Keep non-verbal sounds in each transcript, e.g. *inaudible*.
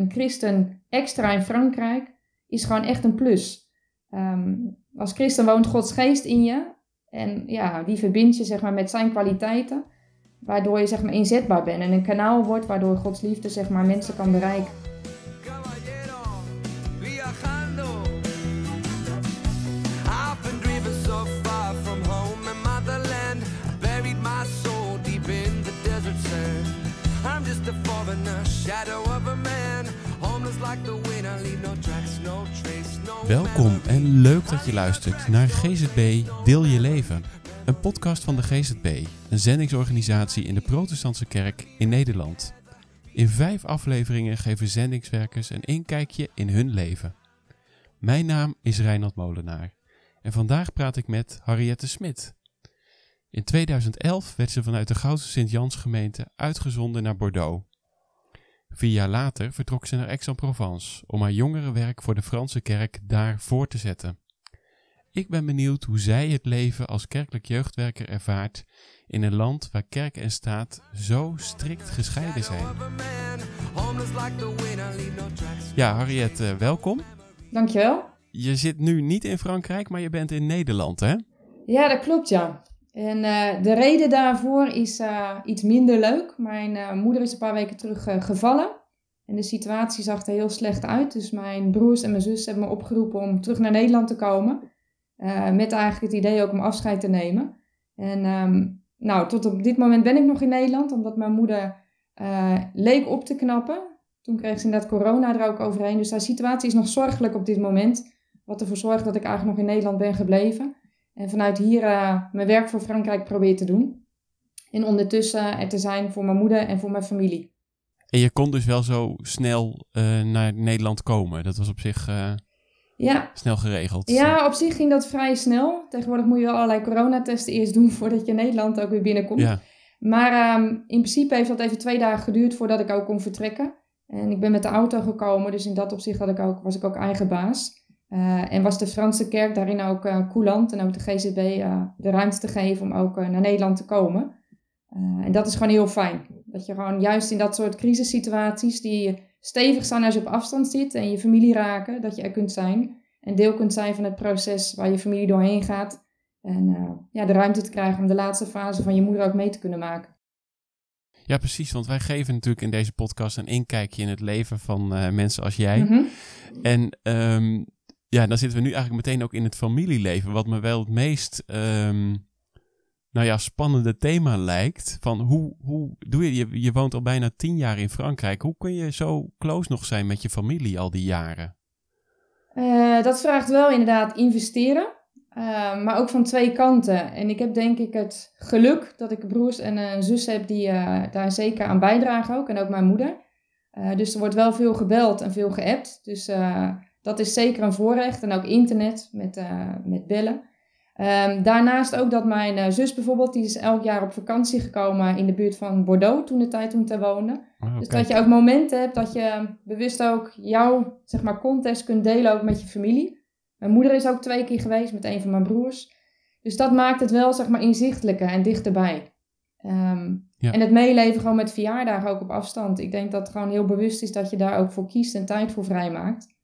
een christen extra in Frankrijk is gewoon echt een plus. Ehm, als christen woont Gods geest in je. En ja, die verbindt je zeg maar, met zijn kwaliteiten. Waardoor je zeg maar, inzetbaar bent en een kanaal wordt waardoor Gods liefde zeg maar, mensen kan bereiken. Welkom en leuk dat je luistert naar GZB Deel je leven. Een podcast van de GZB, een zendingsorganisatie in de Protestantse Kerk in Nederland. In vijf afleveringen geven zendingswerkers een inkijkje in hun leven. Mijn naam is Reinhard Molenaar en vandaag praat ik met Harriette Smit. In 2011 werd ze vanuit de Goudse Sint-Jans gemeente uitgezonden naar Bordeaux. Vier jaar later vertrok ze naar Aix-en-Provence om haar jongerenwerk voor de Franse kerk daar voor te zetten. Ik ben benieuwd hoe zij het leven als kerkelijk jeugdwerker ervaart in een land waar kerk en staat zo strikt gescheiden zijn. Ja, Harriet, welkom. Dankjewel. Je zit nu niet in Frankrijk, maar je bent in Nederland, hè? Ja, dat klopt, ja. En uh, de reden daarvoor is uh, iets minder leuk. Mijn uh, moeder is een paar weken terug gevallen. En de situatie zag er heel slecht uit. Dus mijn broers en mijn zus hebben me opgeroepen om terug naar Nederland te komen. met eigenlijk het idee ook om afscheid te nemen. En um, nou, tot op dit moment ben ik nog in Nederland. Omdat mijn moeder leek op te knappen. Toen kreeg ze inderdaad corona er ook overheen. Dus haar situatie is nog zorgelijk op dit moment. Wat ervoor zorgt dat ik eigenlijk nog in Nederland ben gebleven. En vanuit hier uh, mijn werk voor Frankrijk probeer te doen. En ondertussen er te zijn voor mijn moeder en voor mijn familie. En je kon dus wel zo snel uh, naar Nederland komen. Dat was op zich uh, ja. snel geregeld. Ja, op zich ging dat vrij snel. Tegenwoordig moet je wel allerlei coronatesten eerst doen *laughs* voordat je Nederland ook weer binnenkomt. Ja. Maar um, in principe heeft dat even twee dagen geduurd voordat ik ook kon vertrekken. En ik ben met de auto gekomen, dus in dat opzicht had ik ook, was ik ook eigen baas. Uh, en was de Franse kerk daarin ook uh, coulant en ook de GZB uh, de ruimte te geven om ook naar Nederland te komen. en dat is gewoon heel fijn. Dat je gewoon juist in dat soort crisissituaties die stevig zijn als je op afstand zit en je familie raken, dat je er kunt zijn. En deel kunt zijn van het proces waar je familie doorheen gaat. En ja, de ruimte te krijgen om de laatste fase van je moeder ook mee te kunnen maken. Ja, precies. Want wij geven natuurlijk in deze podcast een inkijkje in het leven van mensen als jij. Mm -hmm. En um, ja, dan zitten we nu eigenlijk meteen ook in het familieleven. Wat me wel het meest, um, nou ja, spannende thema lijkt. Van hoe, hoe doe je, je, je woont al bijna tien jaar in Frankrijk. Hoe kun je zo close nog zijn met je familie al die jaren? Uh, dat vraagt wel inderdaad investeren. Uh, maar ook van twee kanten. En ik heb denk ik het geluk dat ik broers en een zus heb die uh, daar zeker aan bijdragen ook. En ook mijn moeder. dus er wordt wel veel gebeld en veel geappt. Dus dat is zeker een voorrecht. En ook internet met, uh, met bellen. Um, daarnaast ook dat mijn uh, zus bijvoorbeeld, die is elk jaar op vakantie gekomen in de buurt van Bordeaux toen de tijd toen te wonen. Oh, dus dat je ook momenten hebt dat je bewust ook jouw zeg maar, context kunt delen ook met je familie. Mijn moeder is ook twee keer geweest met een van mijn broers. Dus dat maakt het wel zeg maar, inzichtelijker en dichterbij. Um, ja. En het meeleven gewoon met verjaardagen ook op afstand. Ik denk dat het gewoon heel bewust is dat je daar ook voor kiest en tijd voor vrijmaakt.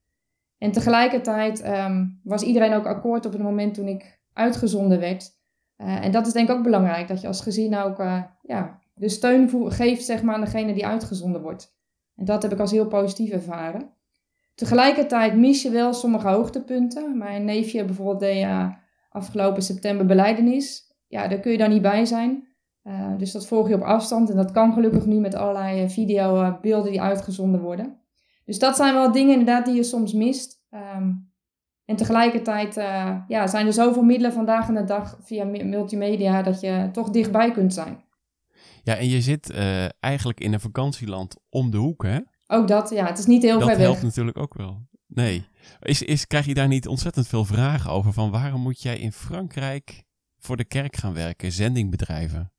En tegelijkertijd um, was iedereen ook akkoord op het moment toen ik uitgezonden werd. Uh, en dat is denk ik ook belangrijk, dat je als gezin ook uh, ja, de steun geeft zeg maar, aan degene die uitgezonden wordt. En dat heb ik als heel positief ervaren. Tegelijkertijd mis je wel sommige hoogtepunten. Mijn neefje bijvoorbeeld deed uh, afgelopen september beleidenis. Ja, daar kun je dan niet bij zijn. dus dat volg je op afstand. En dat kan gelukkig nu met allerlei videobeelden die uitgezonden worden. Dus dat zijn wel dingen inderdaad die je soms mist. Um, en tegelijkertijd uh, ja, zijn er zoveel middelen vandaag in de dag via multimedia dat je toch dichtbij kunt zijn. Ja, en je zit uh, eigenlijk in een vakantieland om de hoek, hè? Ook dat, ja. Het is niet heel dat ver weg. Dat helpt natuurlijk ook wel. Nee. Is, is, krijg je daar niet ontzettend veel vragen over? Van waarom moet jij in Frankrijk voor de kerk gaan werken, zendingbedrijven?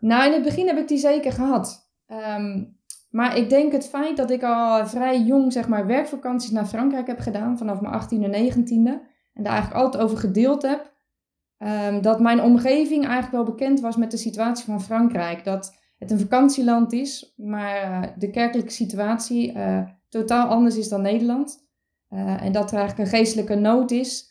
Nou, in het begin heb ik die zeker gehad. Um, maar ik denk het feit dat ik al vrij jong zeg maar, werkvakanties naar Frankrijk heb gedaan, vanaf mijn 18e en 19e, en daar eigenlijk altijd over gedeeld heb, um, dat mijn omgeving eigenlijk wel bekend was met de situatie van Frankrijk. Dat het een vakantieland is, maar uh, de kerkelijke situatie uh, totaal anders is dan Nederland. en dat er eigenlijk een geestelijke nood is,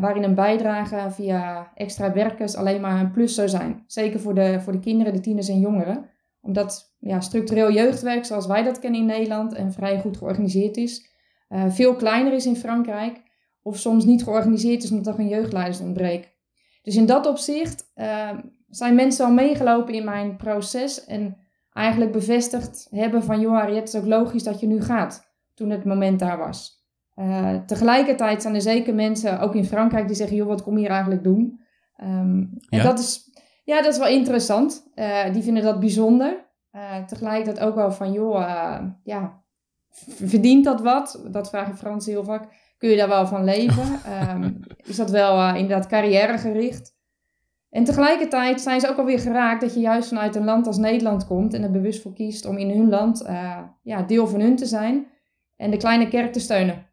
waarin een bijdrage via extra werkers alleen maar een plus zou zijn. Zeker voor de, voor de kinderen, de tieners en jongeren. Omdat ja, structureel jeugdwerk, zoals wij dat kennen in Nederland en vrij goed georganiseerd is, veel kleiner is in Frankrijk. Of soms niet georganiseerd is omdat er een jeugdleiders ontbreekt. Dus in dat opzicht uh, zijn mensen al meegelopen in mijn proces en eigenlijk bevestigd hebben van, joh Harriet, het is ook logisch dat je nu gaat, toen het moment daar was. Uh, tegelijkertijd zijn er zeker mensen, ook in Frankrijk, die zeggen, joh, wat kom je hier eigenlijk doen? Um, en dat is, ja, dat is wel interessant. Uh, die vinden dat bijzonder. Uh, tegelijkertijd ook wel van, joh, ja, verdient dat wat? Dat vragen Fransen heel vaak kun je daar wel van leven? um, *laughs* is dat wel uh, inderdaad carrièregericht? En tegelijkertijd zijn ze ook alweer geraakt dat je juist vanuit een land als Nederland komt en er bewust voor kiest om in hun land ja, deel van hun te zijn en de kleine kerk te steunen.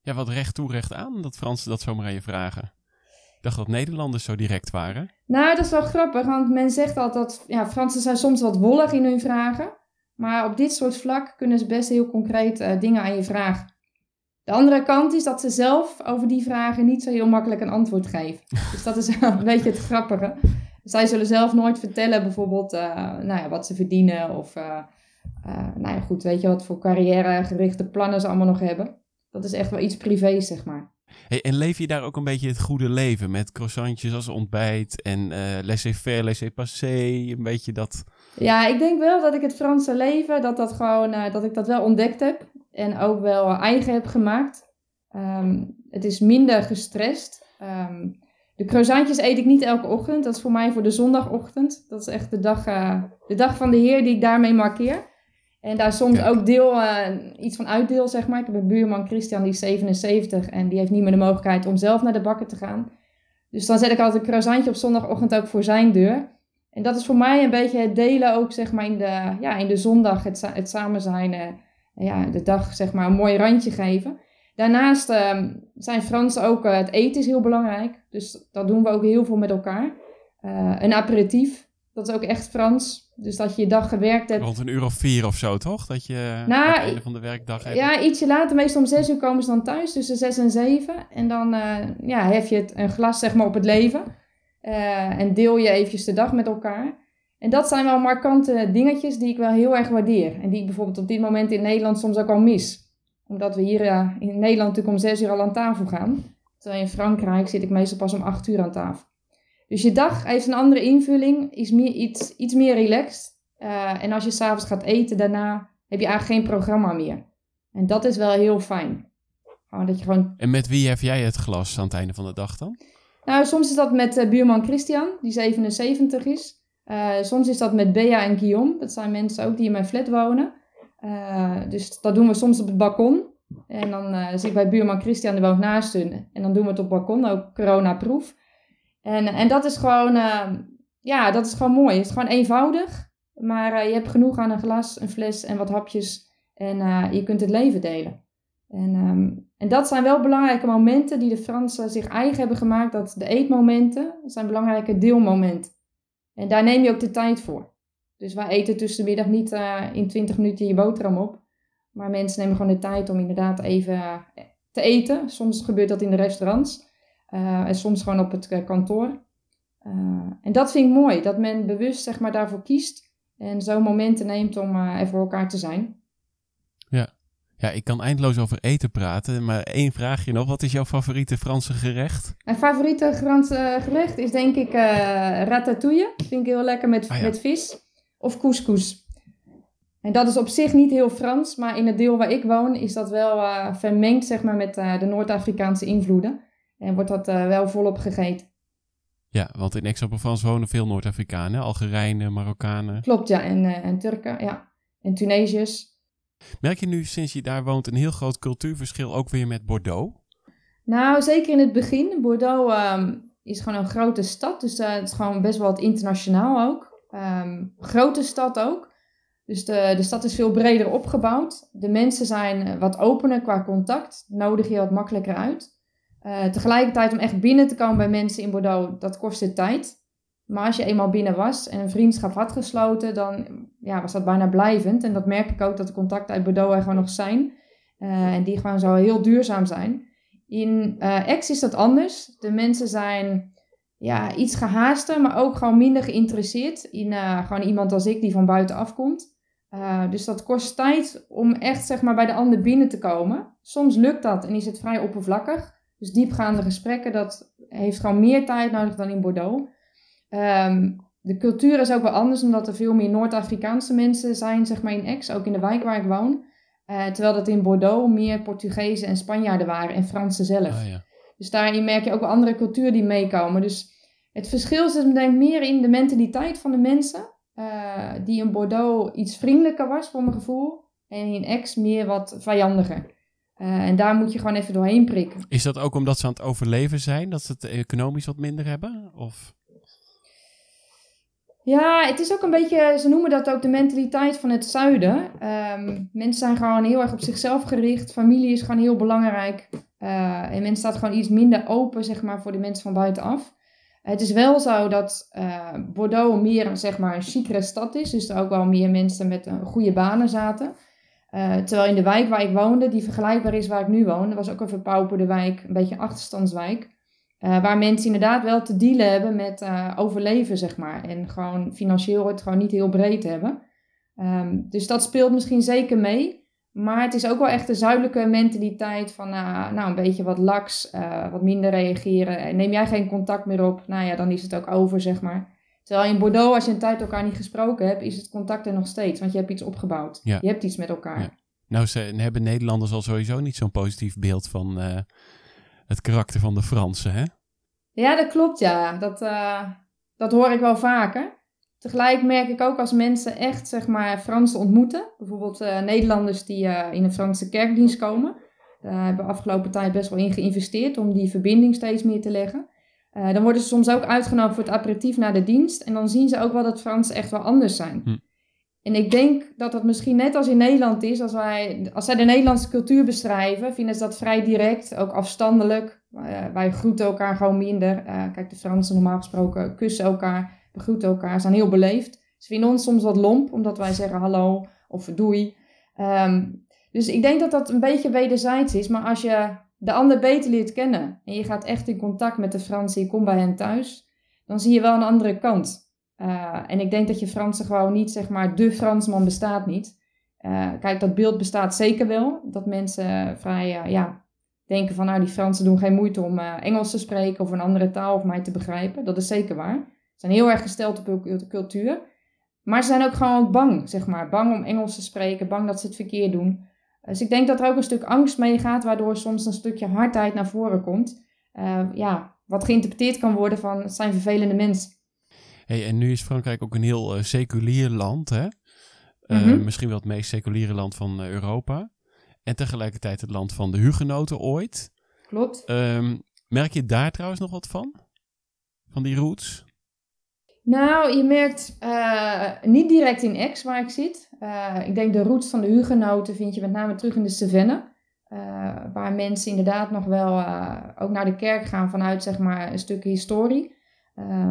Ja, wat recht toe, recht aan dat Fransen dat zomaar aan je vragen. Ik dacht dat Nederlanders zo direct waren. Nou, dat is wel grappig, want men zegt altijd dat ja, Fransen zijn soms wat wollig in hun vragen. Maar op dit soort vlak kunnen ze best heel concreet uh, dingen aan je vragen. De andere kant is dat ze zelf over die vragen niet zo heel makkelijk een antwoord geven. Dus dat is *laughs* een beetje het grappige. Zij zullen zelf nooit vertellen bijvoorbeeld uh, nou ja, wat ze verdienen of uh, nou ja, goed, weet je wat voor carrièregerichte plannen ze allemaal nog hebben. Dat is echt wel iets privés, zeg maar. En leef je daar ook een beetje het goede leven met croissantjes als ontbijt en laissez-faire, laissez-passer, een beetje dat... Ja, ik denk wel dat ik het Franse leven, dat, dat, gewoon, dat ik dat wel ontdekt heb en ook wel eigen heb gemaakt. Ehm, het is minder gestrest. Um, de croissantjes eet ik niet elke ochtend. Dat is voor mij voor de zondagochtend. Dat is echt de dag, uh, de dag van de Heer die ik daarmee markeer. En daar soms ook deel, uh, iets van uitdeel, zeg maar. Ik heb een buurman, Christian, die is 77 en die heeft niet meer de mogelijkheid om zelf naar de bakker te gaan. Dus dan zet ik altijd een croissantje op zondagochtend ook voor zijn deur. En dat is voor mij een beetje het delen ook, zeg maar, in de, ja, in de zondag, het, het samen zijn. Uh, ja, de dag zeg maar een mooi randje geven. Daarnaast uh, zijn Fransen ook, uh, het eten is heel belangrijk. Dus dat doen we ook heel veel met elkaar. Een aperitief, dat is ook echt Frans. Dus dat je je dag gewerkt hebt. Rond een uur of vier of zo, toch? Dat je nou, aan het einde van de werkdag hebt. Ja, ietsje later. Meestal om zes uur komen ze dan thuis, tussen zes en zeven. En dan ja, hef je het, een glas zeg maar op het leven. en deel je eventjes de dag met elkaar. En dat zijn wel markante dingetjes die ik wel heel erg waardeer. En die ik bijvoorbeeld op dit moment in Nederland soms ook al mis. Omdat we hier uh, in Nederland natuurlijk om zes uur al aan tafel gaan. Terwijl in Frankrijk zit ik meestal pas om acht uur aan tafel. Dus je dag heeft een andere invulling, is meer, iets, iets meer relaxed. Uh, en als je s'avonds gaat eten daarna, heb je eigenlijk geen programma meer. En dat is wel heel fijn. Dat je gewoon... En met wie heb jij het glas aan het einde van de dag dan? Nou, soms is dat met uh, buurman Christian, die 77 is. Uh, soms is dat met Bea en Guillaume. Dat zijn mensen ook die in mijn flat wonen. Dus dat doen we soms op het balkon. En dan zit bij buurman Christian, die woont naast hun. En dan doen we het op het balkon, ook corona-proef. En, en dat is gewoon, ja, dat is gewoon mooi. Het is gewoon eenvoudig. Maar je hebt genoeg aan een glas, een fles en wat hapjes. En je kunt het leven delen. En, um, en dat zijn wel belangrijke momenten die de Fransen zich eigen hebben gemaakt. Dat de eetmomenten zijn belangrijke deelmomenten. En daar neem je ook de tijd voor. Dus wij eten tussen de middag niet uh, in 20 minuten je boterham op. Maar mensen nemen gewoon de tijd om inderdaad even te eten. Soms gebeurt dat in de restaurants. Uh, en soms gewoon op het kantoor. en dat vind ik mooi. Dat men bewust zeg maar, daarvoor kiest. En zo momenten neemt om er voor elkaar te zijn. Ja. Ja, ik kan eindeloos over eten praten, maar één vraagje nog. Wat is jouw favoriete Franse gerecht? Mijn favoriete Franse gerecht is denk ik ratatouille. Vind ik heel lekker met, ah, met vis. Of couscous. En dat is op zich niet heel Frans, maar in het deel waar ik woon is dat wel uh, vermengd zeg maar, met uh, de Noord-Afrikaanse invloeden. En wordt dat wel volop gegeten. Ja, want in Aix-en-Provence wonen veel Noord-Afrikanen, Algerijnen, Marokkanen. Klopt, ja. En, en Turken, ja. En Tunesiërs. Merk je nu sinds je daar woont een heel groot cultuurverschil ook weer met Bordeaux? Nou, zeker in het begin. Bordeaux um, is gewoon een grote stad, dus uh, het is gewoon best wel wat internationaal ook. Um, grote stad ook. Dus de, de stad is veel breder opgebouwd. De mensen zijn eh, wat opener qua contact, nodig je wat makkelijker uit. Uh, tegelijkertijd om echt binnen te komen bij mensen in Bordeaux, dat kostte tijd. Maar als je eenmaal binnen was en een vriendschap had gesloten, dan ja, was dat bijna blijvend. En dat merk ik ook dat de contacten uit Bordeaux er gewoon nog zijn. Uh, en die gewoon zo heel duurzaam zijn. In uh, X is dat anders. De mensen zijn ja, iets gehaaster, maar ook gewoon minder geïnteresseerd in gewoon iemand als ik die van buitenaf komt. dus dat kost tijd om echt zeg maar, bij de ander binnen te komen. Soms lukt dat en is het vrij oppervlakkig. Dus diepgaande gesprekken, dat heeft gewoon meer tijd nodig dan in Bordeaux. Um, de cultuur is ook wel anders, omdat er veel meer Noord-Afrikaanse mensen zijn, zeg maar in Aix, ook in de wijk waar ik woon. Uh, terwijl dat in Bordeaux meer Portugezen en Spanjaarden waren en Fransen zelf. Ah, ja. Dus daarin merk je ook wel andere culturen die meekomen. Dus het verschil zit denk ik meer in de mentaliteit van de mensen. Uh, die in Bordeaux iets vriendelijker was, voor mijn gevoel. En in Aix meer wat vijandiger. Uh, en daar moet je gewoon even doorheen prikken. Is dat ook omdat ze aan het overleven zijn? Dat ze het economisch wat minder hebben? Of... Ja, het is ook een beetje, ze noemen dat ook de mentaliteit van het zuiden. Um, mensen zijn gewoon heel erg op zichzelf gericht. Familie is gewoon heel belangrijk. Uh, en men staat gewoon iets minder open, zeg maar, voor de mensen van buitenaf. Het is wel zo dat uh, Bordeaux meer, zeg maar, een chicere stad is. Dus er ook wel meer mensen met uh, goede banen zaten. Terwijl in de wijk waar ik woonde, die vergelijkbaar is waar ik nu woon, was ook een verpauperde wijk, een beetje een achterstandswijk. Uh, waar mensen inderdaad wel te dealen hebben met uh, overleven, zeg maar. En gewoon financieel het gewoon niet heel breed hebben. Um, dus dat speelt misschien zeker mee. Maar het is ook wel echt de zuidelijke mentaliteit van uh, nou, een beetje wat laks, wat minder reageren. Neem jij geen contact meer op, nou ja, dan is het ook over, zeg maar. Terwijl in Bordeaux, als je een tijd elkaar niet gesproken hebt, is het contact er nog steeds. Want je hebt iets opgebouwd. Ja. Je hebt iets met elkaar. Ja. Nou, ze hebben Nederlanders al sowieso niet zo'n positief beeld van het karakter van de Fransen, hè? Ja, dat klopt, ja. Dat, uh, dat hoor ik wel vaker. Tegelijk merk ik ook als mensen echt, zeg maar, Fransen ontmoeten. Bijvoorbeeld uh, Nederlanders die in een Franse kerkdienst komen. Daar hebben we afgelopen tijd best wel in geïnvesteerd om die verbinding steeds meer te leggen. Dan worden ze soms ook uitgenodigd voor het aperitief na de dienst. En dan zien ze ook wel dat Fransen echt wel anders zijn. Hm. En ik denk dat dat misschien net als in Nederland is, als, wij, als zij de Nederlandse cultuur beschrijven, vinden ze dat vrij direct, ook afstandelijk. Uh, wij groeten elkaar gewoon minder. Uh, kijk, de Fransen normaal gesproken kussen elkaar, begroeten elkaar, zijn heel beleefd. Ze vinden ons soms wat lomp, omdat wij zeggen hallo of doei. Um, dus ik denk dat dat een beetje wederzijds is. Maar als je de ander beter leert kennen en je gaat echt in contact met de Fransen, je komt bij hen thuis, dan zie je wel een andere kant. Uh, en ik denk dat je Fransen gewoon niet, zeg maar, de Fransman bestaat niet. Uh, kijk, dat beeld bestaat zeker wel. Dat mensen vrij, uh, ja, denken van, nou, die Fransen doen geen moeite om Engels te spreken of een andere taal of mij te begrijpen. Dat is zeker waar. Ze zijn heel erg gesteld op cultuur. Maar ze zijn ook gewoon ook bang, zeg maar. Bang om Engels te spreken, bang dat ze het verkeerd doen. Dus ik denk dat er ook een stuk angst mee gaat, waardoor soms een stukje hardheid naar voren komt. ja, wat geïnterpreteerd kan worden van, het zijn vervelende mensen. Hey, en nu is Frankrijk ook een heel uh, seculier land, hè? Uh, Mhm. Misschien wel het meest seculiere land van Europa. En tegelijkertijd het land van de hugenoten ooit. Klopt. Ehm, merk je daar trouwens nog wat van? Van die roots? Nou, je merkt uh, niet direct in Aix waar ik zit. Uh, ik denk de roots van de hugenoten vind je met name terug in de Cevennes. Uh, waar mensen inderdaad nog wel ook naar de kerk gaan vanuit zeg maar, een stuk historie.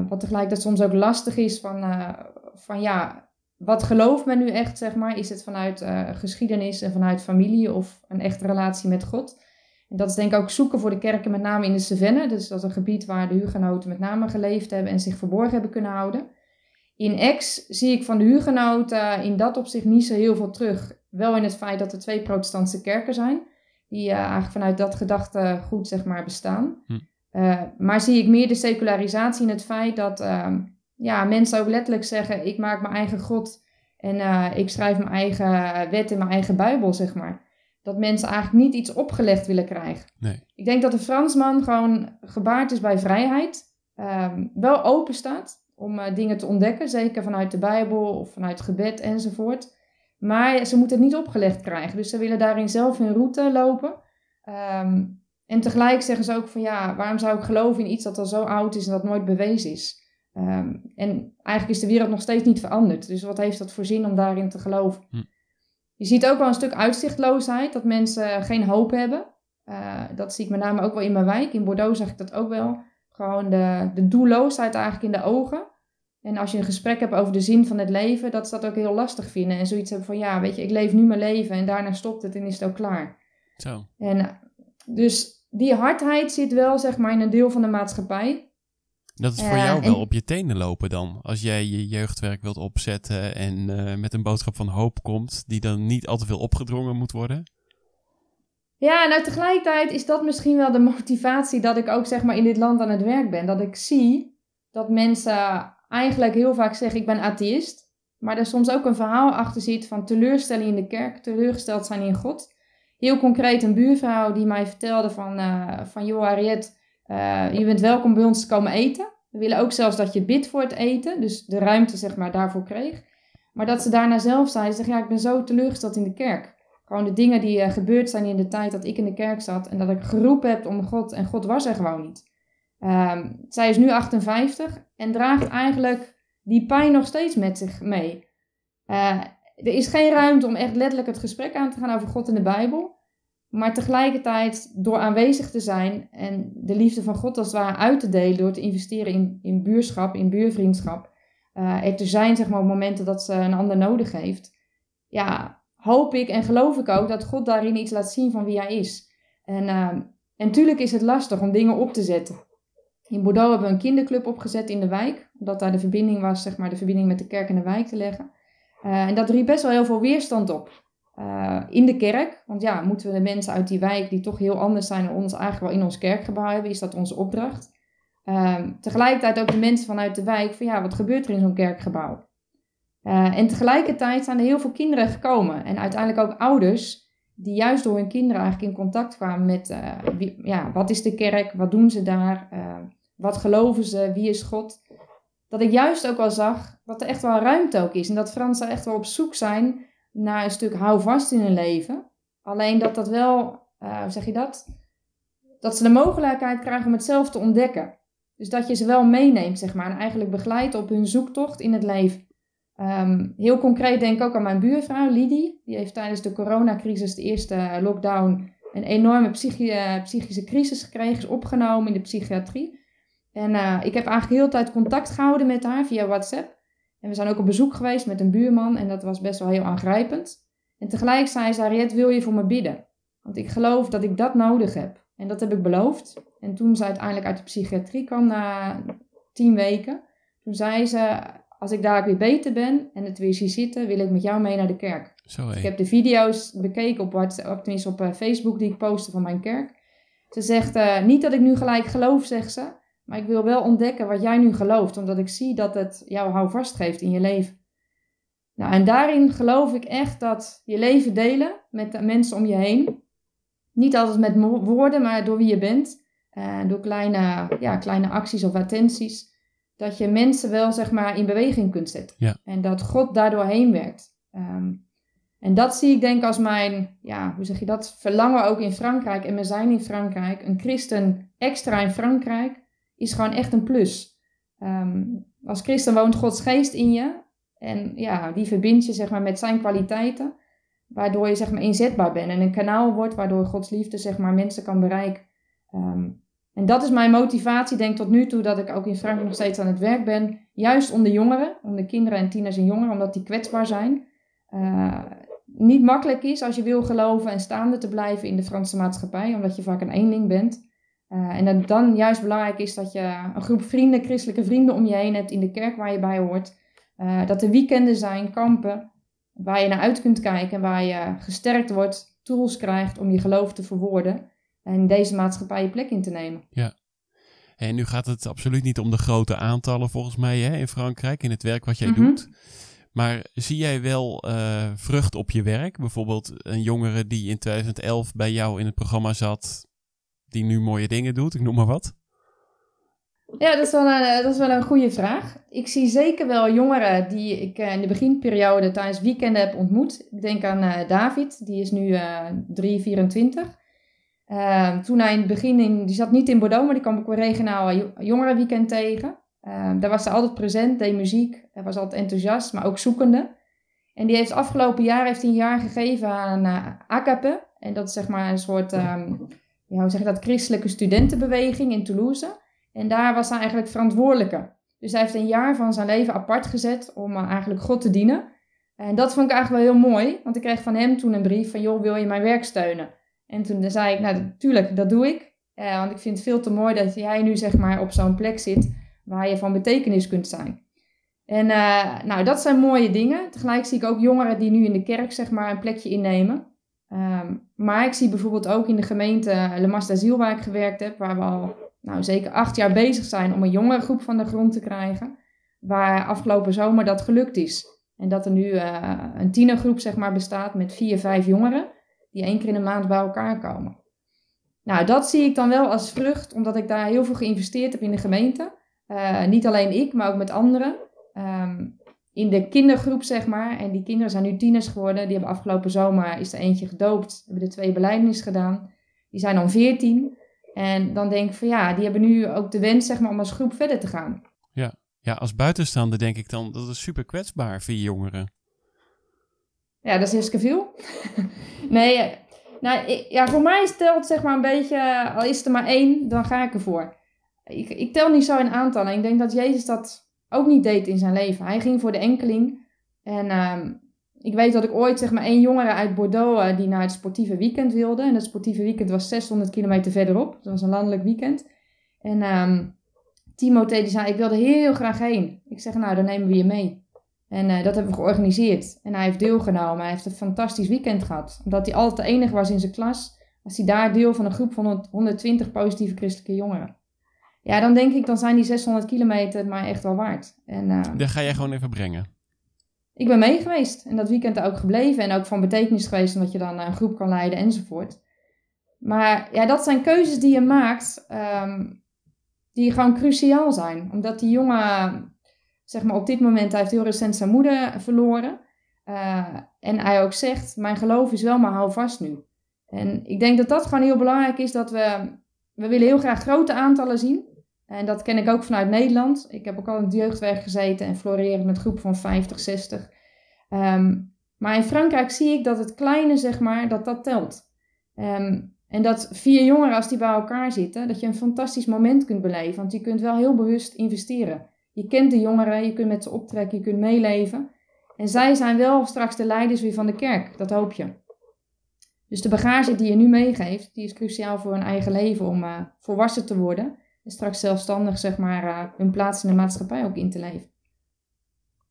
Wat tegelijkertijd soms ook lastig is van, van ja, wat gelooft men nu echt, zeg maar? Is het vanuit geschiedenis en vanuit familie of een echte relatie met God? En dat is denk ik ook zoeken voor de kerken, met name in de Cevennes. Dus dat is een gebied waar de hugenoten met name geleefd hebben en zich verborgen hebben kunnen houden. In Aix zie ik van de hugenoten in dat opzicht niet zo heel veel terug. Wel in het feit dat er twee protestantse kerken zijn, die eigenlijk vanuit dat gedachtegoed zeg maar bestaan. Hm. Uh, maar zie ik meer de secularisatie in het feit dat uh, ja, mensen ook letterlijk zeggen: ik maak mijn eigen God en uh, ik schrijf mijn eigen wet in mijn eigen Bijbel, zeg maar. Dat mensen eigenlijk niet iets opgelegd willen krijgen. Nee. Ik denk dat de Fransman gewoon gebaard is bij vrijheid, um, wel open staat om dingen te ontdekken, zeker vanuit de Bijbel of vanuit gebed enzovoort. Maar ze moeten het niet opgelegd krijgen, dus ze willen daarin zelf hun route lopen. Um, en tegelijk zeggen ze ook van ja, waarom zou ik geloven in iets dat al zo oud is en dat nooit bewezen is? Um, en eigenlijk is de wereld nog steeds niet veranderd. Dus wat heeft dat voor zin om daarin te geloven? Hm. Je ziet ook wel een stuk uitzichtloosheid, dat mensen geen hoop hebben. Uh, dat zie ik met name ook wel in mijn wijk. In Bordeaux zag ik dat ook wel. Gewoon de, de doelloosheid eigenlijk in de ogen. En als je een gesprek hebt over de zin van het leven, dat ze dat ook heel lastig vinden. En zoiets hebben van, ja, weet je, ik leef nu mijn leven en daarna stopt het en is het ook klaar. Zo. En dus die hardheid zit wel, zeg maar, in een deel van de maatschappij. Dat is voor jou wel en- op je tenen lopen dan. Als jij je jeugdwerk wilt opzetten en eh, met een boodschap van hoop komt, die dan niet al te veel opgedrongen moet worden. Ja, nou tegelijkertijd is dat misschien wel de motivatie dat ik ook zeg maar in dit land aan het werk ben. Dat ik zie dat mensen eigenlijk heel vaak zeggen ik ben atheïst. Maar er soms ook een verhaal achter zit van teleurstelling in de kerk, teleurgesteld zijn in God. Heel concreet een buurvrouw die mij vertelde van, eh, van joh Harriet, eh, je bent welkom bij ons te komen eten. We willen ook zelfs dat je bidt voor het eten, dus de ruimte zeg maar daarvoor kreeg. Maar dat ze daarna zelf zei, ze zegt ja ik ben zo teleurgesteld in de kerk. Gewoon de dingen die eh, gebeurd zijn in de tijd dat ik in de kerk zat en dat ik geroepen heb om God en God was er gewoon niet. Ehm, zij is nu 58 en draagt eigenlijk die pijn nog steeds met zich mee. Eh, er is geen ruimte om echt letterlijk het gesprek aan te gaan over God en de Bijbel. Maar tegelijkertijd, door aanwezig te zijn en de liefde van God als het ware uit te delen, door te investeren in, in buurschap, in buurvriendschap, eh, er te zijn zeg maar, op momenten dat ze een ander nodig heeft. Ja, hoop ik en geloof ik ook dat God daarin iets laat zien van wie hij is. En, uh, en tuurlijk is het lastig om dingen op te zetten. In Bordeaux hebben we een kinderclub opgezet in de wijk, omdat daar de verbinding was, zeg maar, de verbinding met de kerk en de wijk te leggen. Uh, en dat riep best wel heel veel weerstand op. Uh, in de kerk, want ja, moeten we de mensen uit die wijk die toch heel anders zijn dan ons eigenlijk wel in ons kerkgebouw hebben, is dat onze opdracht. Uh, tegelijkertijd ook de mensen vanuit de wijk van ja, wat gebeurt er in zo'n kerkgebouw? Uh, en tegelijkertijd zijn er heel veel kinderen gekomen. En uiteindelijk ook ouders die juist door hun kinderen eigenlijk in contact kwamen met wie, ja, wat is de kerk, wat doen ze daar, uh, wat geloven ze, wie is God. Dat ik juist ook wel zag dat er echt wel ruimte ook is. En dat Fransen echt wel op zoek zijn naar een stuk houvast in hun leven. Alleen dat dat wel, uh, hoe zeg je dat? Dat ze de mogelijkheid krijgen om het zelf te ontdekken. Dus dat je ze wel meeneemt, zeg maar, en eigenlijk begeleidt op hun zoektocht in het leven. Um, heel concreet denk ik ook aan mijn buurvrouw Lidie. Die heeft tijdens de coronacrisis, de eerste lockdown, een enorme psychi psychische crisis gekregen. Is opgenomen in de psychiatrie. En ik heb eigenlijk heel de tijd contact gehouden met haar via WhatsApp. En we zijn ook op bezoek geweest met een buurman. En dat was best wel heel aangrijpend. En tegelijk zei ze, Harriet, wil je voor me bidden? Want ik geloof dat ik dat nodig heb. En dat heb ik beloofd. En toen ze uiteindelijk uit de psychiatrie kwam na tien weken. Toen zei ze, als ik daar weer beter ben en het weer zie zitten, wil ik met jou mee naar de kerk. Zo, ik heb de video's bekeken op WhatsApp, tenminste op uh, Facebook die ik postte van mijn kerk. Ze zegt, uh, niet dat ik nu gelijk geloof, zegt ze, maar ik wil wel ontdekken wat jij nu gelooft, omdat ik zie dat het jou houvast geeft in je leven. Nou, en daarin geloof ik echt dat je leven delen met de mensen om je heen, niet altijd met woorden, maar door wie je bent, uh, door kleine, ja, kleine acties of attenties, dat je mensen wel zeg maar in beweging kunt zetten. Ja. En dat God daardoor heen werkt. Um, en dat zie ik denk als mijn, ja, hoe zeg je dat, verlangen ook in Frankrijk en we zijn in Frankrijk. Een christen extra in Frankrijk is gewoon echt een plus. Um, als christen woont Gods geest in je en ja, die verbindt je zeg maar met zijn kwaliteiten, waardoor je zeg maar inzetbaar bent en een kanaal wordt waardoor Gods liefde zeg maar mensen kan bereiken. Um, en dat is mijn motivatie, denk tot nu toe, dat ik ook in Frankrijk nog steeds aan het werk ben. Juist om de jongeren, om de kinderen en tieners en jongeren, omdat die kwetsbaar zijn. Uh, niet makkelijk is als je wil geloven en staande te blijven in de Franse maatschappij, omdat je vaak een eenling bent. Uh, en dat het dan juist belangrijk is dat je een groep vrienden, christelijke vrienden om je heen hebt in de kerk waar je bij hoort. Uh, dat er weekenden zijn, kampen, waar je naar uit kunt kijken en waar je gesterkt wordt, tools krijgt om je geloof te verwoorden en in deze maatschappij je plek in te nemen. Ja. En nu gaat het absoluut niet om de grote aantallen volgens mij hè, in Frankrijk, in het werk wat jij Mhm. doet. Maar zie jij wel uh, vrucht op je werk? Bijvoorbeeld een jongere die in 2011 bij jou in het programma zat, die nu mooie dingen doet, ik noem maar wat. Ja, dat is, wel een, dat is wel een goede vraag. Ik zie zeker wel jongeren die ik uh, in de beginperiode tijdens weekenden heb ontmoet. Ik denk aan uh, David, die is nu uh, 3, 24. Uh, toen hij in het begin, in, die zat niet in Bordeaux, maar die kwam ik een regionaal jongerenweekend tegen. Uh, daar was hij altijd present, deed muziek, was altijd enthousiast, maar ook zoekende. En die heeft afgelopen jaar heeft hij een jaar gegeven aan uh, AKAPE. En dat is zeg maar een soort, um, ja, hoe zeg dat, christelijke studentenbeweging in Toulouse. En daar was hij eigenlijk verantwoordelijke. Dus hij heeft een jaar van zijn leven apart gezet om uh, eigenlijk God te dienen. En dat vond ik eigenlijk wel heel mooi, want ik kreeg van hem toen een brief van, joh, wil je mijn werk steunen? En toen zei ik, nou, natuurlijk, dat doe ik. Uh, want ik vind het veel te mooi dat jij nu, zeg maar, op zo'n plek zit waar je van betekenis kunt zijn. En uh, nou, dat zijn mooie dingen. Tegelijk zie ik ook jongeren die nu in de kerk, zeg maar, een plekje innemen. Um, maar ik zie bijvoorbeeld ook in de gemeente Le Mas waar ik gewerkt heb, waar we al nou, zeker acht jaar bezig zijn om een jongere groep van de grond te krijgen. Waar afgelopen zomer dat gelukt is. En dat er nu uh, een tienergroep zeg maar, bestaat met vier, vijf jongeren die één keer in de maand bij elkaar komen. Nou, dat zie ik dan wel als vrucht, omdat ik daar heel veel geïnvesteerd heb in de gemeente. Uh, niet alleen ik, maar ook met anderen. Um, in de kindergroep, zeg maar. En die kinderen zijn nu tieners geworden. Die hebben afgelopen zomer, is er eentje gedoopt. Hebben de twee beleidnis gedaan. Die zijn dan veertien. En dan denk ik van ja, die hebben nu ook de wens, zeg maar, om als groep verder te gaan. Ja, ja als buitenstaander denk ik dan, dat is super kwetsbaar voor jongeren. Ja, dat is hartstikke veel. *laughs* nee, nou, ja, voor mij stelt zeg maar een beetje, al is er maar één, dan ga ik ervoor. Ik, ik tel niet zo in aantallen. Ik denk dat Jezus dat ook niet deed in zijn leven. Hij ging voor de enkeling. En uh, ik weet dat ik ooit zeg maar één jongere uit Bordeaux uh, die naar het sportieve weekend wilde. En het sportieve weekend was 600 kilometer verderop. Dat was een landelijk weekend. En um, Timothée die zei, ik wilde heel graag heen. Ik zeg, nou dan nemen we je mee. En uh, dat hebben we georganiseerd. En hij heeft deelgenomen. Hij heeft een fantastisch weekend gehad. Omdat hij altijd de enige was in zijn klas. Was hij daar deel van een groep van 120 positieve christelijke jongeren. Ja, dan denk ik, dan zijn die 600 kilometer het maar echt wel waard. En, uh, Dan ga jij gewoon even brengen. Ik ben mee geweest en dat weekend ook gebleven en ook van betekenis geweest omdat je dan een groep kan leiden enzovoort. Maar ja, dat zijn keuzes die je maakt um, die gewoon cruciaal zijn. Omdat die jongen, zeg maar op dit moment, hij heeft heel recent zijn moeder verloren. Uh, en hij ook zegt, mijn geloof is wel maar hou vast nu. En ik denk dat dat gewoon heel belangrijk is, dat we, we willen heel graag grote aantallen zien. En dat ken ik ook vanuit Nederland. Ik heb ook al in het jeugdwerk gezeten en floreren met groepen van 50, 60. Um, maar in Frankrijk zie ik dat het kleine, zeg maar, dat dat telt. Um, en dat vier jongeren, als die bij elkaar zitten, dat je een fantastisch moment kunt beleven. Want je kunt wel heel bewust investeren. Je kent de jongeren, je kunt met ze optrekken, je kunt meeleven. En zij zijn wel straks de leiders weer van de kerk, dat hoop je. Dus de bagage die je nu meegeeft, die is cruciaal voor hun eigen leven om uh, volwassen te worden en straks zelfstandig zeg maar uh, hun plaats in de maatschappij ook in te leven.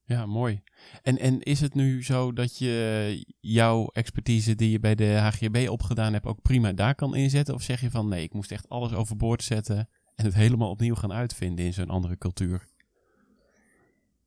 Ja, mooi. En, en is het nu zo dat je jouw expertise die je bij de HGB opgedaan hebt ook prima daar kan inzetten? Of zeg je van nee, ik moest echt alles overboord zetten en het helemaal opnieuw gaan uitvinden in zo'n andere cultuur?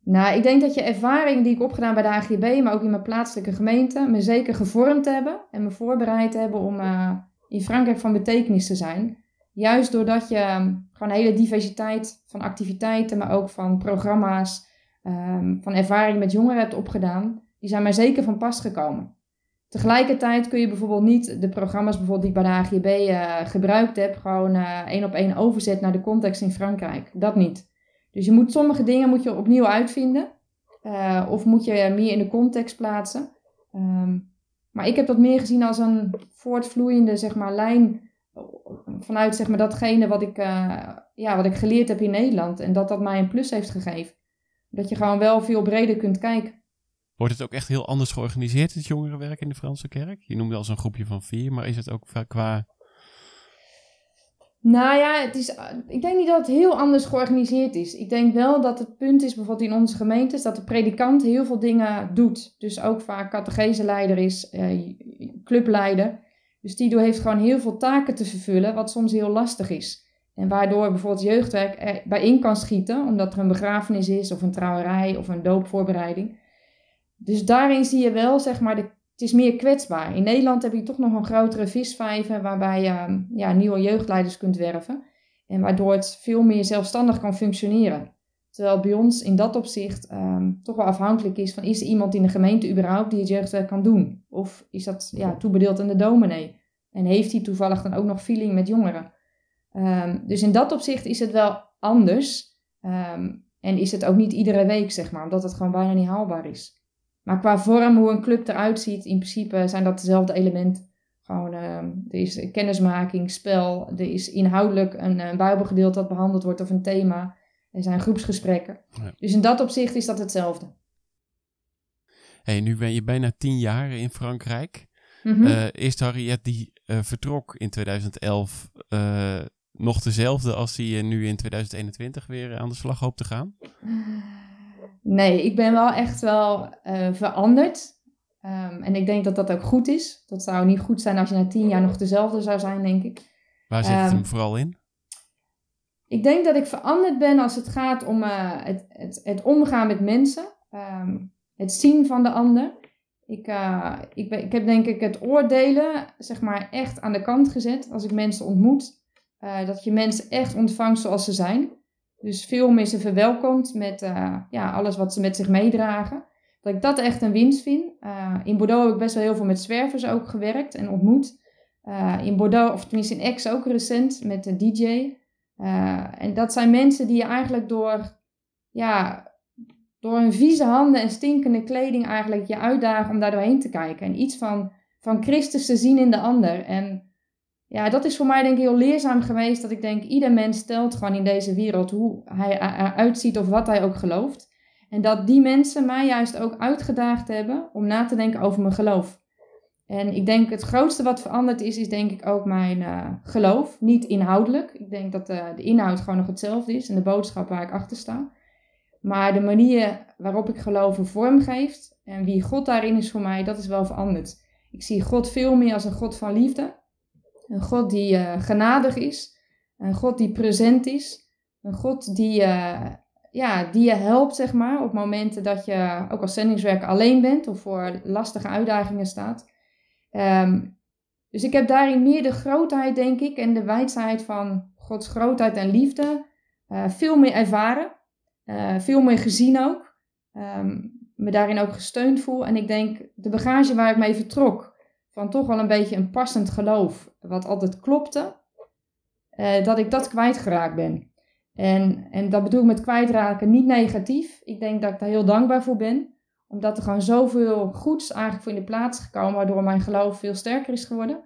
Nou, ik denk dat je ervaring die ik opgedaan bij de HGB, maar ook in mijn plaatselijke gemeente, me zeker gevormd hebben en me voorbereid hebben om uh, in Frankrijk van betekenis te zijn. Juist doordat je ehm, gewoon een hele diversiteit van activiteiten, maar ook van programma's, um, van ervaring met jongeren hebt opgedaan, die zijn mij zeker van pas gekomen. Tegelijkertijd kun je bijvoorbeeld niet de programma's bijvoorbeeld die ik bij de AGB eh, gebruikt heb, gewoon uh, één op één overzetten naar de context in Frankrijk. Dat niet. Dus je moet sommige dingen moet je opnieuw uitvinden. Uh, of moet je meer in de context plaatsen. Um, maar ik heb dat meer gezien als een voortvloeiende zeg maar, lijn vanuit zeg maar, datgene wat ik, uh, ja, wat ik geleerd heb in Nederland. En dat dat mij een plus heeft gegeven. Dat je gewoon wel veel breder kunt kijken. Wordt het ook echt heel anders georganiseerd, het jongerenwerk in de Franse kerk? Je noemde al zo'n groepje van vier, maar is het ook qua... Nou ja, het is, ik denk niet dat het heel anders georganiseerd is. Ik denk wel dat het punt is, bijvoorbeeld in onze gemeentes, dat de predikant heel veel dingen doet. Dus ook vaak catecheseleider is, eh, clubleider. Dus die heeft gewoon heel veel taken te vervullen, wat soms heel lastig is. En waardoor bijvoorbeeld jeugdwerk erbij in kan schieten, omdat er een begrafenis is, of een trouwerij, of een doopvoorbereiding. Dus daarin zie je wel, zeg maar, de, het is meer kwetsbaar. In Nederland heb je toch nog een grotere visvijver, waarbij je ja, nieuwe jeugdleiders kunt werven. En waardoor het veel meer zelfstandig kan functioneren. Terwijl bij ons in dat opzicht um, toch wel afhankelijk is van is er iemand in de gemeente überhaupt die het jeugdwerk kan doen? Of is dat ja, toebedeeld aan de dominee? En heeft hij toevallig dan ook nog feeling met jongeren? Um, dus in dat opzicht is het wel anders. Um, en is het ook niet iedere week, zeg maar, omdat het gewoon bijna niet haalbaar is. Maar qua vorm, hoe een club eruit ziet, in principe zijn dat dezelfde elementen. Gewoon, uh, er is kennismaking, spel, er is inhoudelijk een, een bijbelgedeelte dat behandeld wordt of een thema. Er zijn groepsgesprekken. Ja. Dus in dat opzicht is dat hetzelfde. Hey, nu ben je bijna tien jaar in Frankrijk. Mhm. Eh, is Harriet die eh, vertrok in 2011 eh, nog dezelfde als die nu in 2021 weer aan de slag hoopt te gaan? Nee, ik ben wel echt wel veranderd. Ehm, en ik denk dat dat ook goed is. Dat zou niet goed zijn als je na tien jaar nog dezelfde zou zijn, denk ik. Waar zit het Ehm, hem vooral in? Ik denk dat ik veranderd ben als het gaat om eh, het, het, het omgaan met mensen. Ehm, het zien van de ander. Ik, eh, ik, ben, ik heb denk ik het oordelen zeg maar echt aan de kant gezet als ik mensen ontmoet. Eh, dat je mensen echt ontvangt zoals ze zijn. Dus veel meer ze verwelkomt met ja, alles wat ze met zich meedragen. Dat ik dat echt een winst vind. In Bordeaux heb ik best wel heel veel met zwervers ook gewerkt en ontmoet. In Bordeaux, of tenminste in Aix ook recent, met een DJ. Eh, en dat zijn mensen die je eigenlijk door, ja, door hun vieze handen en stinkende kleding eigenlijk je uitdagen om daar doorheen te kijken. En iets van, van Christus te zien in de ander. En ja, dat is voor mij denk ik heel leerzaam geweest. Dat ik denk, ieder mens telt gewoon in deze wereld hoe hij eruit ziet of wat hij ook gelooft. En dat die mensen mij juist ook uitgedaagd hebben om na te denken over mijn geloof. En ik denk het grootste wat veranderd is, is denk ik ook mijn eh, geloof. Niet inhoudelijk. Ik denk dat de, de inhoud gewoon nog hetzelfde is en de boodschap waar ik achter sta. Maar de manier waarop ik geloven vorm geeft en wie God daarin is voor mij, dat is wel veranderd. Ik zie God veel meer als een God van liefde. Een God die eh, genadig is. Een God die present is. Een God die, eh, ja, die je helpt, zeg maar, op momenten dat je ook als zendingswerker alleen bent of voor lastige uitdagingen staat. Ehm, dus ik heb daarin meer de grootheid, denk ik, en de wijsheid van Gods grootheid en liefde eh, veel meer ervaren. Eh, veel meer gezien ook. Ehm, me daarin ook gesteund voel. En ik denk, de bagage waar ik mee vertrok, van toch wel een beetje een passend geloof, wat altijd klopte, eh, dat ik dat kwijtgeraakt ben. En, en dat bedoel ik met kwijtraken niet negatief. Ik denk dat ik daar heel dankbaar voor ben. Omdat er gewoon zoveel goeds eigenlijk voor in de plaats is gekomen, waardoor mijn geloof veel sterker is geworden.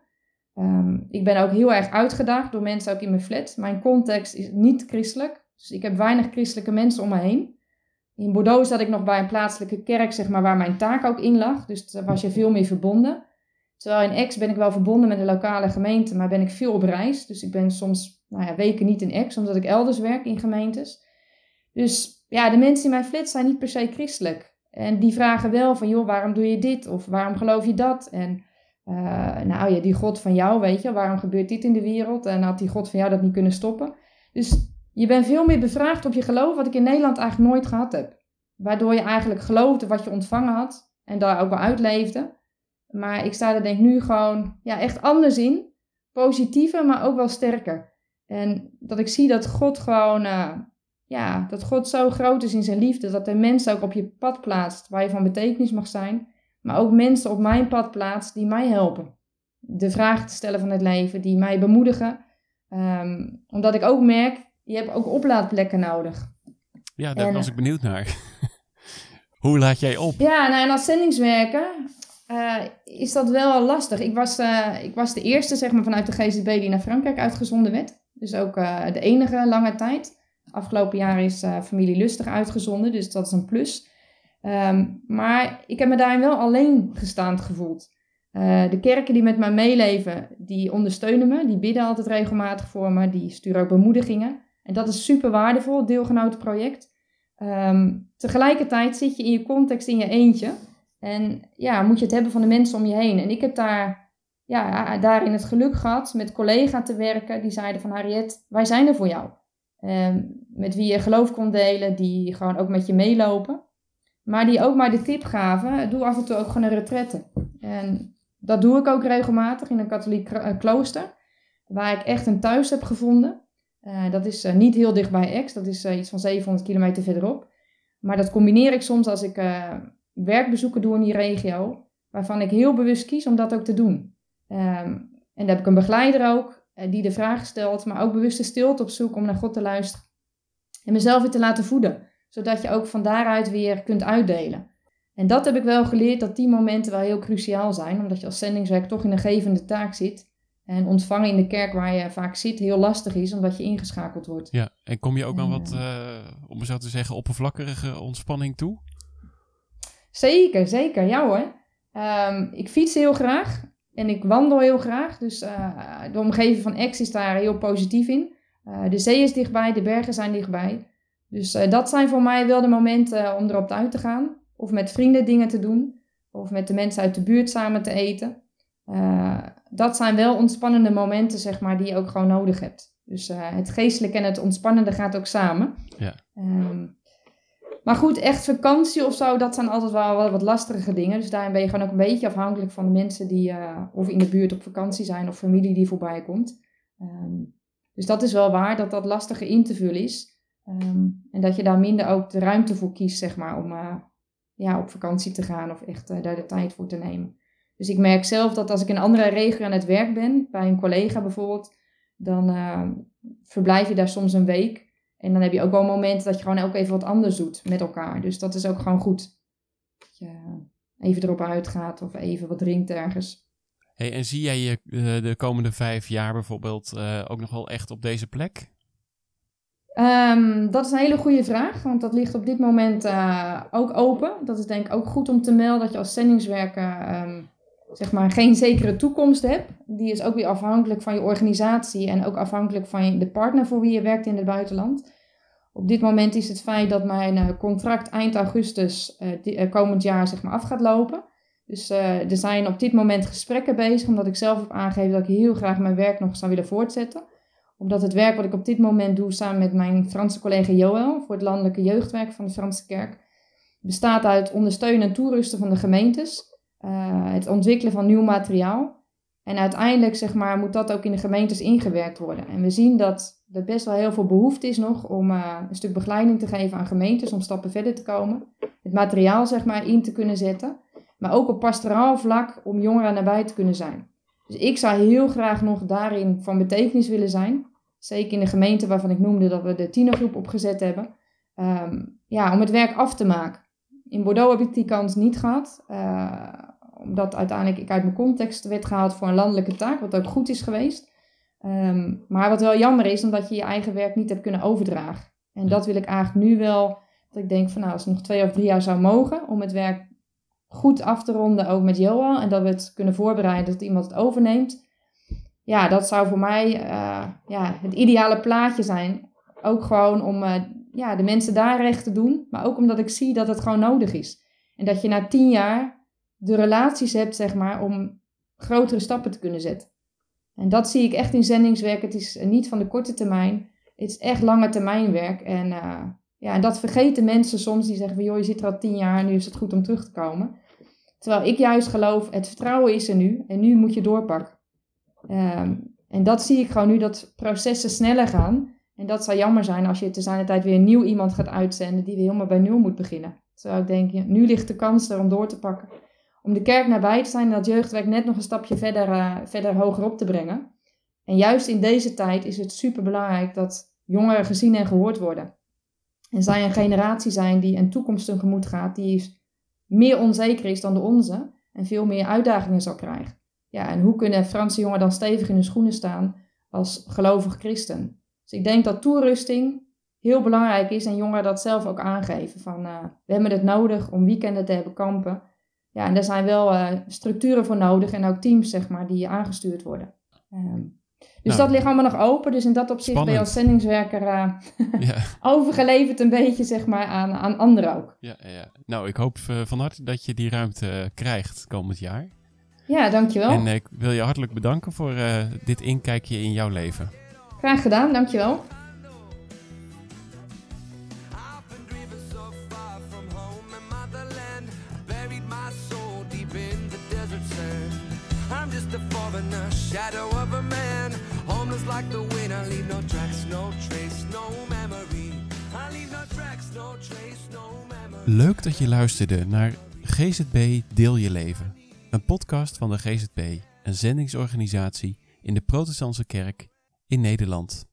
Ehm, ik ben ook heel erg uitgedaagd door mensen ook in mijn flat. Mijn context is niet christelijk. Dus ik heb weinig christelijke mensen om me heen. In Bordeaux zat ik nog bij een plaatselijke kerk, zeg maar, waar mijn taak ook in lag. Dus daar was je veel meer verbonden. Terwijl in Aix ben ik wel verbonden met de lokale gemeente, maar ben ik veel op reis. Dus ik ben soms nou ja, weken niet in Aix, omdat ik elders werk in gemeentes. Dus ja, de mensen in mijn flat zijn niet per se christelijk. En die vragen wel van, joh, waarom doe je dit? Of waarom geloof je dat? En uh, nou ja, die God van jou, weet je, waarom gebeurt dit in de wereld? En had die God van jou dat niet kunnen stoppen? Dus je bent veel meer bevraagd op je geloof, wat ik in Nederland eigenlijk nooit gehad heb. Waardoor je eigenlijk geloofde wat je ontvangen had en daar ook wel uitleefde. Maar ik sta er denk ik nu gewoon ja, echt anders in. Positiever, maar ook wel sterker. En dat ik zie dat God gewoon, uh, ja, dat God zo groot is in zijn liefde. Dat hij mensen ook op je pad plaatst waar je van betekenis mag zijn. Maar ook mensen op mijn pad plaatst die mij helpen. De vragen te stellen van het leven, die mij bemoedigen. Um, omdat ik ook merk, je hebt ook oplaadplekken nodig. Ja, daar en, was ik benieuwd naar. *laughs* Hoe laat jij op? Ja, nou en als zendingswerker uh, is dat wel lastig. Ik was, uh, ik was de eerste zeg maar, vanuit de GZB die naar Frankrijk uitgezonden werd. Dus ook uh, de enige lange tijd. Afgelopen jaar is familie Lustig uitgezonden, dus dat is een plus. Um, maar ik heb me daarin wel alleen gestaand gevoeld. de kerken die met mij meeleven, die ondersteunen me. Die bidden altijd regelmatig voor me. Die sturen ook bemoedigingen. En dat is super waardevol, deelgenotenproject. Um, tegelijkertijd zit je in je context in je eentje. En ja, moet je het hebben van de mensen om je heen. En ik heb daar, ja, daarin het geluk gehad met collega's te werken. Die zeiden van Harriet, wij zijn er voor jou. Um, met wie je geloof kon delen, die gewoon ook met je meelopen. Maar die ook maar de tip gaven, doe af en toe ook gewoon een retraite. En dat doe ik ook regelmatig in een katholiek klooster. Waar ik echt een thuis heb gevonden. Uh, dat is uh, niet heel dicht bij Aix, dat is iets van 700 kilometer verderop. Maar dat combineer ik soms als ik werkbezoeken doe in die regio, waarvan ik heel bewust kies om dat ook te doen. Um, en daar heb ik een begeleider ook, die de vraag stelt, maar ook bewuste stilte op zoek om naar God te luisteren. En mezelf weer te laten voeden, zodat je ook van daaruit weer kunt uitdelen. En dat heb ik wel geleerd, dat die momenten wel heel cruciaal zijn, omdat je als zendingswerk toch in een gevende taak zit. En ontvangen in de kerk waar je vaak zit heel lastig is, omdat je ingeschakeld wordt. Ja, en kom je ook aan wat, eh, om zo te zeggen, oppervlakkige ontspanning toe? Zeker, zeker. Ja hoor. Ehm, ik fiets heel graag en ik wandel heel graag. Dus eh, de omgeving van Ex is daar heel positief in. Eh, de zee is dichtbij, de bergen zijn dichtbij. Dus eh, dat zijn voor mij wel de momenten om erop uit te gaan. Of met vrienden dingen te doen. Of met de mensen uit de buurt samen te eten. Dat zijn wel ontspannende momenten, zeg maar, die je ook gewoon nodig hebt. Dus het geestelijke en het ontspannende gaat ook samen. Ja. Ehm, maar goed, echt vakantie of zo, dat zijn altijd wel, wat lastige dingen. Dus daarin ben je gewoon ook een beetje afhankelijk van de mensen die eh, of in de buurt op vakantie zijn of familie die voorbij komt. Ehm, dus dat is wel waar dat dat lastiger in te vullen is. Ehm, en dat je daar minder ook de ruimte voor kiest, zeg maar, om eh, ja, op vakantie te gaan of echt eh, daar de tijd voor te nemen. Dus ik merk zelf dat als ik in een andere regio aan het werk ben, bij een collega bijvoorbeeld, dan eh, verblijf je daar soms een week. En dan heb je ook wel momenten dat je gewoon ook even wat anders doet met elkaar. Dus dat is ook gewoon goed. Dat je even erop uitgaat of even wat drinkt ergens. Hey, en zie jij je eh, de komende vijf jaar bijvoorbeeld eh, ook nog wel echt op deze plek? Ehm, dat is een hele goede vraag, want dat ligt op dit moment eh, ook open. Dat is denk ik ook goed om te melden dat je als zendingswerker ehm, zeg maar geen zekere toekomst hebt. Die is ook weer afhankelijk van je organisatie en ook afhankelijk van je, de partner voor wie je werkt in het buitenland. Op dit moment is het feit dat mijn eh, contract eind augustus eh, eh, komend jaar zeg maar, af gaat lopen. Dus er zijn op dit moment gesprekken bezig, omdat ik zelf heb aangegeven dat ik heel graag mijn werk nog zou willen voortzetten omdat het werk wat ik op dit moment doe samen met mijn Franse collega Joël voor het landelijke jeugdwerk van de Franse Kerk bestaat uit ondersteunen en toerusten van de gemeentes, het ontwikkelen van nieuw materiaal en uiteindelijk zeg maar, moet dat ook in de gemeentes ingewerkt worden. En we zien dat er best wel heel veel behoefte is nog om eh, een stuk begeleiding te geven aan gemeentes om stappen verder te komen, het materiaal zeg maar in te kunnen zetten, maar ook op pastoraal vlak om jongeren nabij te kunnen zijn. Dus ik zou heel graag nog daarin van betekenis willen zijn. Zeker in de gemeente waarvan ik noemde dat we de tienergroep opgezet hebben. Ehm, ja, om het werk af te maken. In Bordeaux heb ik die kans niet gehad. eh, omdat uiteindelijk ik uit mijn context werd gehaald voor een landelijke taak. Wat ook goed is geweest. Ehm, maar wat wel jammer is, omdat je je eigen werk niet hebt kunnen overdragen. En dat wil ik eigenlijk nu wel. Dat ik denk van nou, als het nog twee of drie jaar zou mogen. Om het werk goed af te ronden, ook met Johan. En dat we het kunnen voorbereiden dat iemand het overneemt. Ja, dat zou voor mij eh, ja, het ideale plaatje zijn. Ook gewoon om eh, ja, de mensen daar recht te doen. Maar ook omdat ik zie dat het gewoon nodig is. En dat je na tien jaar de relaties hebt, zeg maar, om grotere stappen te kunnen zetten. En dat zie ik echt in zendingswerk. Het is niet van de korte termijn. Het is echt lange termijn werk. En, eh, ja, en dat vergeten mensen soms. Die zeggen van, joh, je zit er al tien jaar en nu is het goed om terug te komen. Terwijl ik juist geloof, het vertrouwen is er nu. En nu moet je doorpakken. Ehm, en dat zie ik gewoon nu, dat processen sneller gaan. En dat zou jammer zijn als je te zijn de tijd weer nieuw iemand gaat uitzenden die weer helemaal bij nul moet beginnen. Terwijl ik denk, ja, nu ligt de kans er om door te pakken. Om de kerk nabij te zijn en dat jeugdwerk net nog een stapje verder, eh, verder hoger op te brengen. En juist in deze tijd is het super belangrijk dat jongeren gezien en gehoord worden. En zij een generatie zijn die een toekomst tegemoet gaat, die meer onzeker is dan de onze en veel meer uitdagingen zal krijgen. Ja, en hoe kunnen Franse jongeren dan stevig in hun schoenen staan als gelovig christen? Dus ik denk dat toerusting heel belangrijk is en jongeren dat zelf ook aangeven. Van, eh, we hebben het nodig om weekenden te hebben kampen. Ja, en daar zijn wel eh, structuren voor nodig en ook teams, zeg maar, die aangestuurd worden. Ehm, dus Nou, dat ligt allemaal nog open. Dus in dat opzicht ben je als zendingswerker eh, ja, *laughs* overgeleverd een beetje, zeg maar, aan, aan anderen ook. ja, ja. Nou, ik hoop eh, van harte dat je die ruimte krijgt komend jaar. Ja, dankjewel. En ik wil je hartelijk bedanken voor dit inkijkje in jouw leven. Graag gedaan, dankjewel. Leuk dat je luisterde naar GZB Deel Je Leven. Een podcast van de GZB, een zendingsorganisatie in de Protestantse Kerk in Nederland.